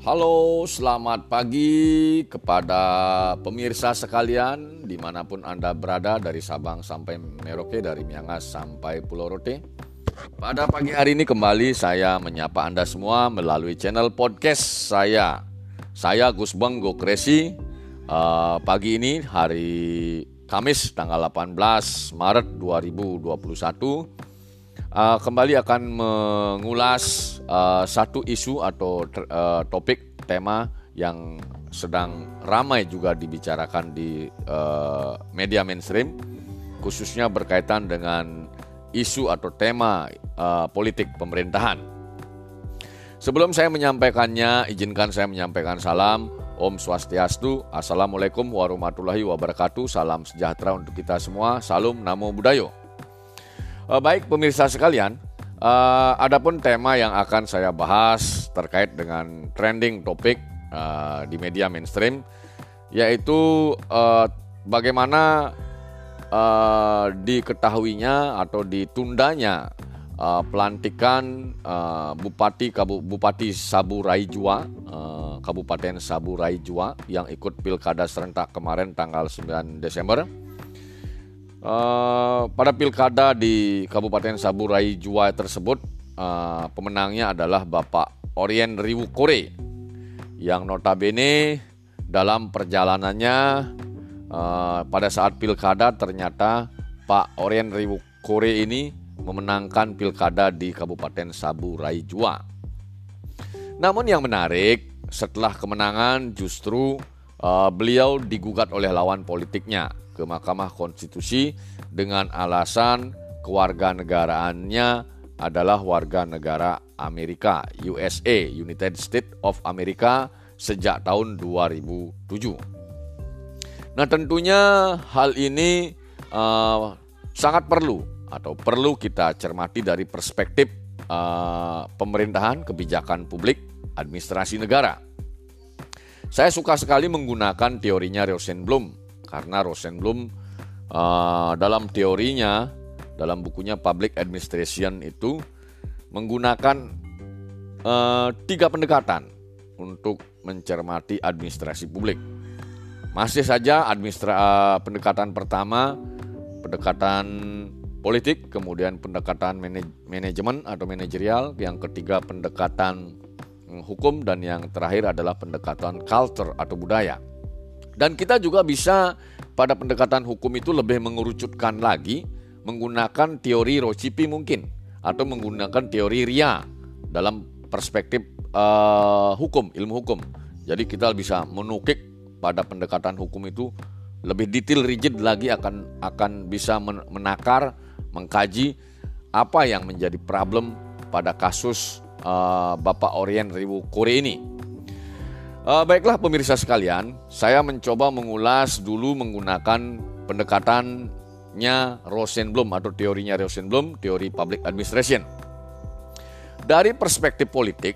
Halo, selamat pagi kepada pemirsa sekalian di mana pun Anda berada dari Sabang sampai Merauke, dari Miangas sampai Pulau Rote. Pada pagi hari ini kembali saya menyapa Anda semua melalui channel podcast saya. Saya Gus Bang Gokresi. Uh, pagi ini hari Kamis tanggal 18 Maret 2021 uh, kembali akan mengulas uh, satu isu atau uh, topik tema yang sedang ramai juga dibicarakan di uh, media mainstream khususnya berkaitan dengan isu atau tema uh, politik pemerintahan. Sebelum saya menyampaikannya, izinkan saya menyampaikan salam Om Swastiastu, Assalamualaikum warahmatullahi wabarakatuh, salam sejahtera untuk kita semua, salam namo budayo. Uh, baik pemirsa sekalian, uh, adapun tema yang akan saya bahas terkait dengan trending topik uh, di media mainstream, yaitu bagaimana diketahuinya atau ditundanya pelantikan Bupati Kabu, Bupati Saburai Jua, uh, Kabupaten Saburai Jua yang ikut pilkada serentak kemarin tanggal 9 Desember Uh, pada pilkada di Kabupaten Saburai Jua tersebut, uh, pemenangnya adalah Bapak Orien Riwu Kore yang notabene dalam perjalanannya uh, pada saat pilkada ternyata Pak Orien Riwu Kore ini memenangkan pilkada di Kabupaten Saburai Jua. Namun yang menarik, setelah kemenangan justru uh, beliau digugat oleh lawan politiknya ke Mahkamah Konstitusi dengan alasan kewarganegaraannya adalah warga negara Amerika, USA, United States of America sejak tahun 2007. Nah, tentunya hal ini uh, sangat perlu atau perlu kita cermati dari perspektif uh, pemerintahan, kebijakan publik, administrasi negara. Saya suka sekali menggunakan teorinya Rosenblum karena Rosenblum uh, dalam teorinya dalam bukunya Public Administration itu menggunakan uh, tiga pendekatan untuk mencermati administrasi publik. Masih saja administra uh, pendekatan pertama pendekatan politik, kemudian pendekatan manaj manajemen atau manajerial, yang ketiga pendekatan hukum dan yang terakhir adalah pendekatan culture atau budaya. Dan kita juga bisa pada pendekatan hukum itu lebih mengerucutkan lagi menggunakan teori Rocipi mungkin atau menggunakan teori RIA dalam perspektif uh, hukum, ilmu hukum. Jadi kita bisa menukik pada pendekatan hukum itu lebih detail rigid lagi akan akan bisa menakar, mengkaji apa yang menjadi problem pada kasus uh, Bapak Orien Riwu Kore ini. Uh, baiklah pemirsa sekalian, saya mencoba mengulas dulu menggunakan pendekatannya Rosenblum atau teorinya Rosenblum, teori public administration. Dari perspektif politik,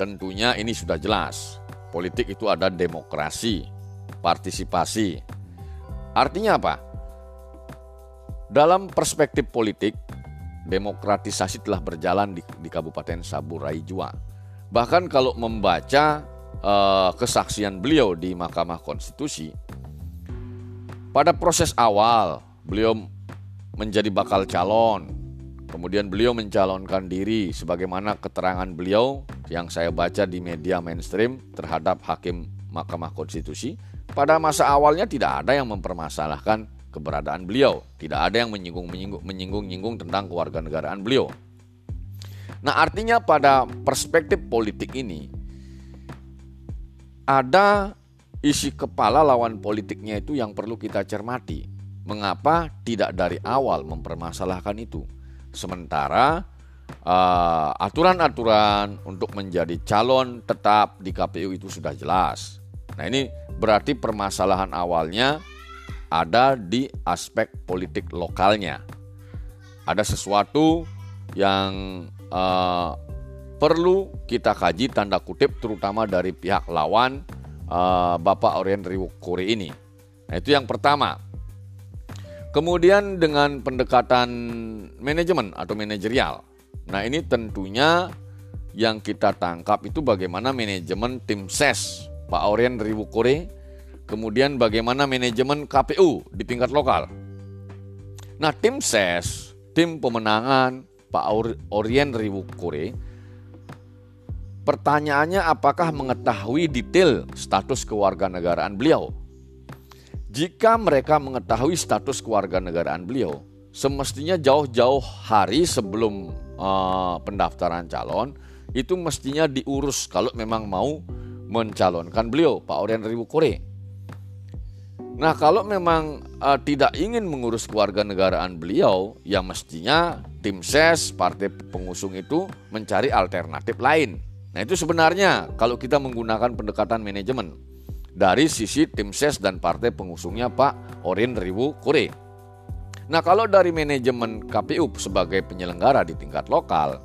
tentunya ini sudah jelas. Politik itu ada demokrasi, partisipasi. Artinya apa? Dalam perspektif politik, demokratisasi telah berjalan di, di Kabupaten Saburai Jua. Bahkan kalau membaca uh, kesaksian beliau di Mahkamah Konstitusi, pada proses awal beliau menjadi bakal calon, kemudian beliau mencalonkan diri sebagaimana keterangan beliau yang saya baca di media mainstream terhadap hakim Mahkamah Konstitusi. Pada masa awalnya tidak ada yang mempermasalahkan keberadaan beliau, tidak ada yang menyinggung-menyinggung menyinggung-nyinggung tentang kewarganegaraan beliau. Nah, artinya pada perspektif politik ini ada isi kepala lawan politiknya itu yang perlu kita cermati. Mengapa tidak dari awal mempermasalahkan itu? Sementara uh, aturan-aturan untuk menjadi calon tetap di KPU itu sudah jelas. Nah, ini berarti permasalahan awalnya ada di aspek politik lokalnya. Ada sesuatu yang uh, perlu kita kaji tanda kutip terutama dari pihak lawan uh, Bapak Orien Riwukuri ini. Nah, itu yang pertama. Kemudian dengan pendekatan manajemen atau manajerial. Nah, ini tentunya yang kita tangkap itu bagaimana manajemen tim SES Pak Aurien Riwukure, kemudian bagaimana manajemen KPU di tingkat lokal. Nah, tim SES, tim pemenangan Pak Aurien Riwukure, pertanyaannya apakah mengetahui detail status kewarganegaraan beliau? Jika mereka mengetahui status kewarganegaraan beliau, semestinya jauh-jauh hari sebelum uh, pendaftaran calon, itu mestinya diurus kalau memang mau mencalonkan beliau Pak Orien Ribu Kore. Nah kalau memang uh, tidak ingin mengurus keluarga negaraan beliau, ya mestinya tim ses partai pengusung itu mencari alternatif lain. Nah itu sebenarnya kalau kita menggunakan pendekatan manajemen dari sisi tim ses dan partai pengusungnya Pak Orien Ribu Kore. Nah kalau dari manajemen KPU sebagai penyelenggara di tingkat lokal,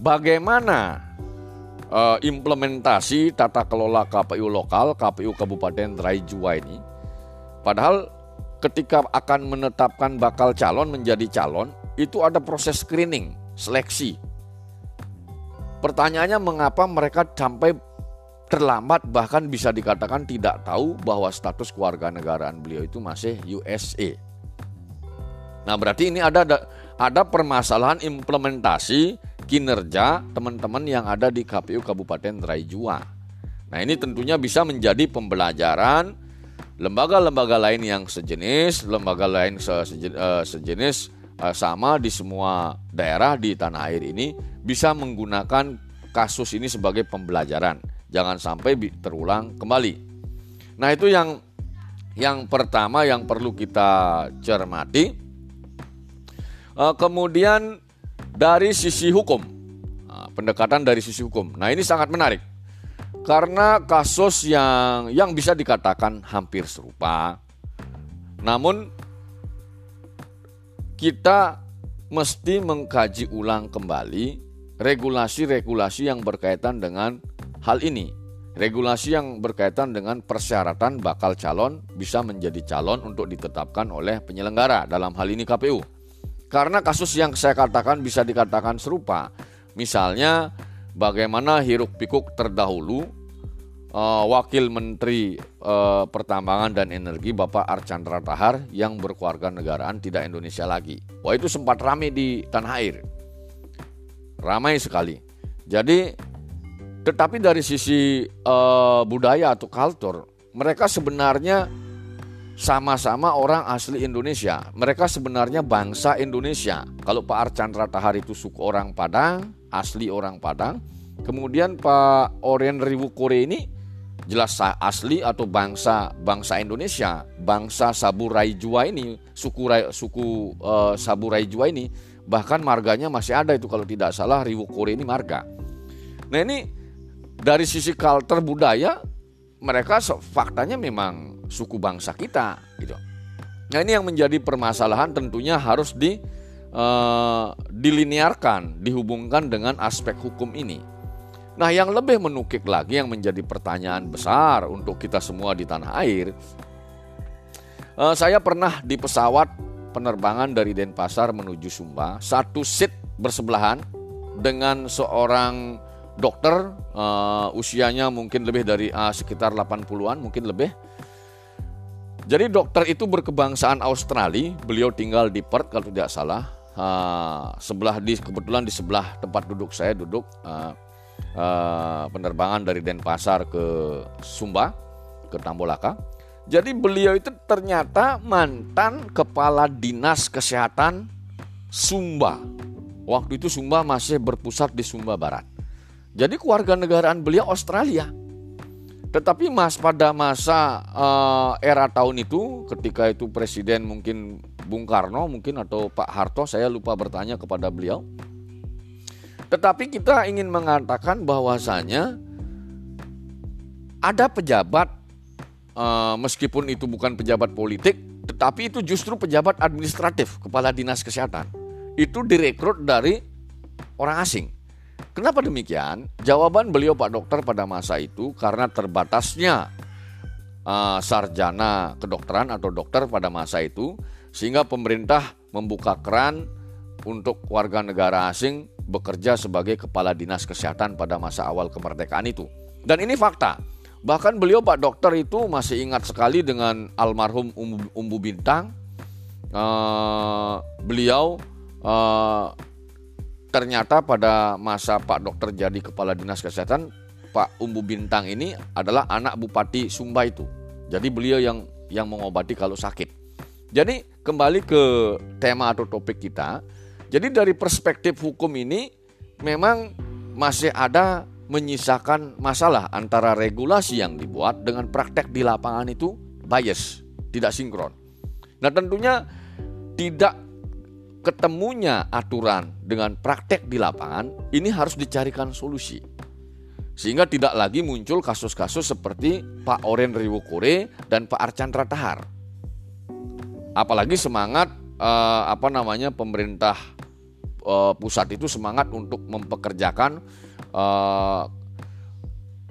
bagaimana uh, implementasi tata kelola KPU lokal, KPU Kabupaten Raijua ini. Padahal ketika akan menetapkan bakal calon menjadi calon, itu ada proses screening, seleksi. Pertanyaannya mengapa mereka sampai terlambat bahkan bisa dikatakan tidak tahu bahwa status kewarganegaraan beliau itu masih USA. Nah, berarti ini ada ada permasalahan implementasi kinerja teman-teman yang ada di KPU Kabupaten Raijua. Nah ini tentunya bisa menjadi pembelajaran lembaga-lembaga lain yang sejenis, lembaga lain eh, sejenis eh, sama di semua daerah di tanah air ini bisa menggunakan kasus ini sebagai pembelajaran. Jangan sampai terulang kembali. Nah itu yang yang pertama yang perlu kita cermati. Eh, kemudian dari sisi hukum. Nah, pendekatan dari sisi hukum. Nah, ini sangat menarik. Karena kasus yang yang bisa dikatakan hampir serupa. Namun kita mesti mengkaji ulang kembali regulasi-regulasi yang berkaitan dengan hal ini. Regulasi yang berkaitan dengan persyaratan bakal calon bisa menjadi calon untuk ditetapkan oleh penyelenggara dalam hal ini KPU. Karena kasus yang saya katakan bisa dikatakan serupa. Misalnya bagaimana hiruk pikuk terdahulu uh, Wakil Menteri uh, Pertambangan dan Energi Bapak Archandra Tahar yang berkeluarga negaraan tidak Indonesia lagi. Wah itu sempat ramai di tanah air. Ramai sekali. Jadi tetapi dari sisi uh, budaya atau kultur mereka sebenarnya sama-sama orang asli Indonesia. Mereka sebenarnya bangsa Indonesia. Kalau Pak Archandra Tahar itu suku orang Padang, asli orang Padang. Kemudian Pak Orien Riwukore ini jelas asli atau bangsa bangsa Indonesia, bangsa Saburai Jua ini, suku suku uh, Saburai Jua ini bahkan marganya masih ada itu kalau tidak salah Riwukore ini marga. Nah ini dari sisi kultur budaya mereka faktanya memang suku bangsa kita gitu. Nah ini yang menjadi permasalahan tentunya harus di uh, diliniarkan, dihubungkan dengan aspek hukum ini. Nah yang lebih menukik lagi yang menjadi pertanyaan besar untuk kita semua di tanah air, uh, saya pernah di pesawat penerbangan dari Denpasar menuju Sumba, satu seat bersebelahan dengan seorang dokter uh, usianya mungkin lebih dari uh, sekitar 80-an mungkin lebih. Jadi dokter itu berkebangsaan Australia, beliau tinggal di Perth kalau tidak salah. Uh, sebelah di kebetulan di sebelah tempat duduk saya duduk uh, uh, penerbangan dari Denpasar ke Sumba ke Tambolaka. Jadi beliau itu ternyata mantan kepala dinas kesehatan Sumba. Waktu itu Sumba masih berpusat di Sumba Barat. Jadi keluarga negaraan beliau Australia. Tetapi mas pada masa uh, era tahun itu ketika itu presiden mungkin Bung Karno mungkin atau Pak Harto saya lupa bertanya kepada beliau. Tetapi kita ingin mengatakan bahwasanya ada pejabat uh, meskipun itu bukan pejabat politik tetapi itu justru pejabat administratif kepala dinas kesehatan. Itu direkrut dari orang asing. Kenapa demikian? Jawaban beliau Pak Dokter pada masa itu karena terbatasnya uh, sarjana kedokteran atau dokter pada masa itu sehingga pemerintah membuka keran untuk warga negara asing bekerja sebagai kepala dinas kesehatan pada masa awal kemerdekaan itu. Dan ini fakta. Bahkan beliau Pak Dokter itu masih ingat sekali dengan almarhum Umbu, Umbu Bintang. Uh, beliau uh, ternyata pada masa Pak Dokter jadi kepala dinas kesehatan, Pak Umbu Bintang ini adalah anak Bupati Sumba itu. Jadi beliau yang yang mengobati kalau sakit. Jadi kembali ke tema atau topik kita. Jadi dari perspektif hukum ini memang masih ada menyisakan masalah antara regulasi yang dibuat dengan praktek di lapangan itu bias, tidak sinkron. Nah tentunya tidak ketemunya aturan dengan praktek di lapangan ini harus dicarikan solusi. Sehingga tidak lagi muncul kasus-kasus seperti Pak Oren Riwukure dan Pak Archandra Tahar. Apalagi semangat eh, apa namanya pemerintah eh, pusat itu semangat untuk mempekerjakan uh,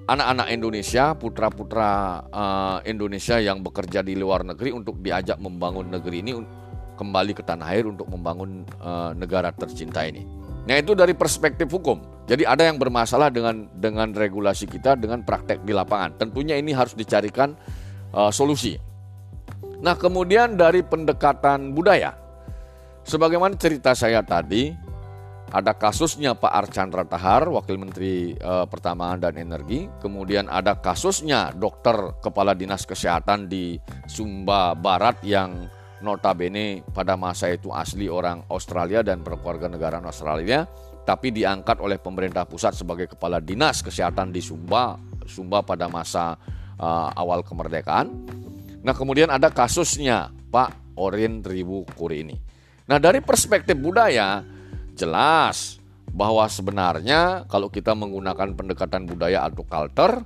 anak-anak Indonesia, putra-putra uh, Indonesia yang bekerja di luar negeri untuk diajak membangun negeri ini kembali ke tanah air untuk membangun uh, negara tercinta ini. Nah itu dari perspektif hukum. Jadi ada yang bermasalah dengan dengan regulasi kita dengan praktek di lapangan. Tentunya ini harus dicarikan uh, solusi. Nah kemudian dari pendekatan budaya, sebagaimana cerita saya tadi, ada kasusnya Pak Archandra Tahar, Wakil Menteri e, Pertamanan dan Energi. Kemudian ada kasusnya dokter kepala dinas kesehatan di Sumba Barat yang notabene pada masa itu asli orang Australia dan berkeluarga negara Australia, tapi diangkat oleh pemerintah pusat sebagai kepala dinas kesehatan di Sumba, Sumba pada masa e, awal kemerdekaan. Nah kemudian ada kasusnya Pak Orin Ribu Kuri ini. Nah dari perspektif budaya, jelas bahwa sebenarnya kalau kita menggunakan pendekatan budaya atau culture,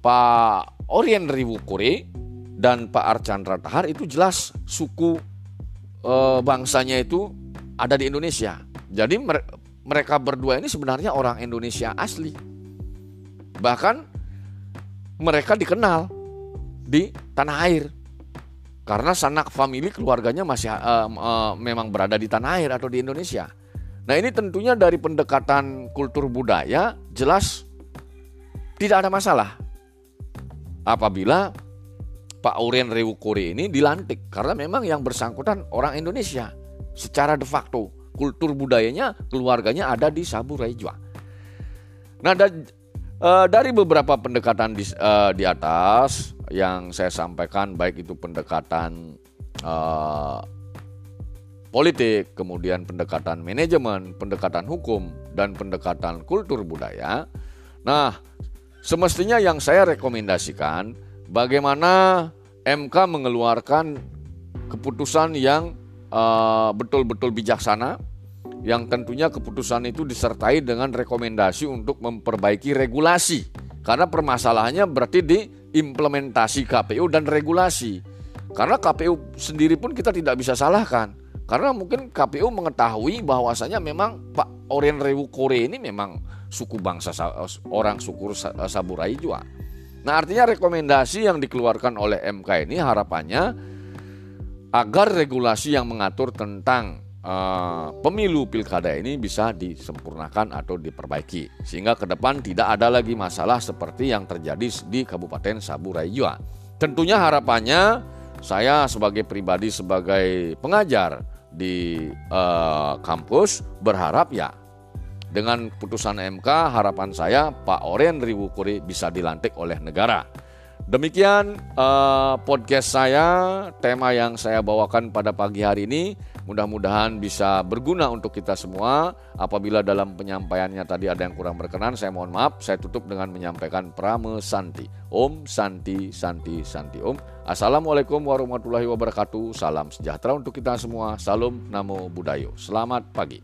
Pak Orien Riwukuri dan Pak Archandra Tahar itu jelas suku e, bangsanya itu ada di Indonesia. Jadi mereka berdua ini sebenarnya orang Indonesia asli. Bahkan mereka dikenal di tanah air karena sanak famili keluarganya masih uh, uh, memang berada di tanah air atau di Indonesia. Nah ini tentunya dari pendekatan kultur budaya jelas tidak ada masalah apabila Pak Urien Rewukuri ini dilantik karena memang yang bersangkutan orang Indonesia secara de facto kultur budayanya keluarganya ada di Sabu Raijua. Nah da, e, dari beberapa pendekatan di, e, di atas yang saya sampaikan baik itu pendekatan e, politik, kemudian pendekatan manajemen, pendekatan hukum, dan pendekatan kultur budaya. Nah, semestinya yang saya rekomendasikan bagaimana MK mengeluarkan keputusan yang uh, betul-betul bijaksana, yang tentunya keputusan itu disertai dengan rekomendasi untuk memperbaiki regulasi. Karena permasalahannya berarti di implementasi KPU dan regulasi. Karena KPU sendiri pun kita tidak bisa salahkan karena mungkin KPU mengetahui bahwasanya memang Pak Orien Rewu Kore ini memang suku bangsa orang suku Saburai juga. Nah artinya rekomendasi yang dikeluarkan oleh MK ini harapannya agar regulasi yang mengatur tentang uh, pemilu pilkada ini bisa disempurnakan atau diperbaiki sehingga ke depan tidak ada lagi masalah seperti yang terjadi di Kabupaten Saburai Jua. Tentunya harapannya saya sebagai pribadi sebagai pengajar di uh, kampus berharap ya dengan putusan MK harapan saya Pak Oren Riwukuri bisa dilantik oleh negara. Demikian uh, podcast saya, tema yang saya bawakan pada pagi hari ini. Mudah-mudahan bisa berguna untuk kita semua. Apabila dalam penyampaiannya tadi ada yang kurang berkenan, saya mohon maaf. Saya tutup dengan menyampaikan Prame Santi. Om Santi Santi Santi Om. Assalamualaikum warahmatullahi wabarakatuh. Salam sejahtera untuk kita semua. Salam Namo Buddhayo. Selamat pagi.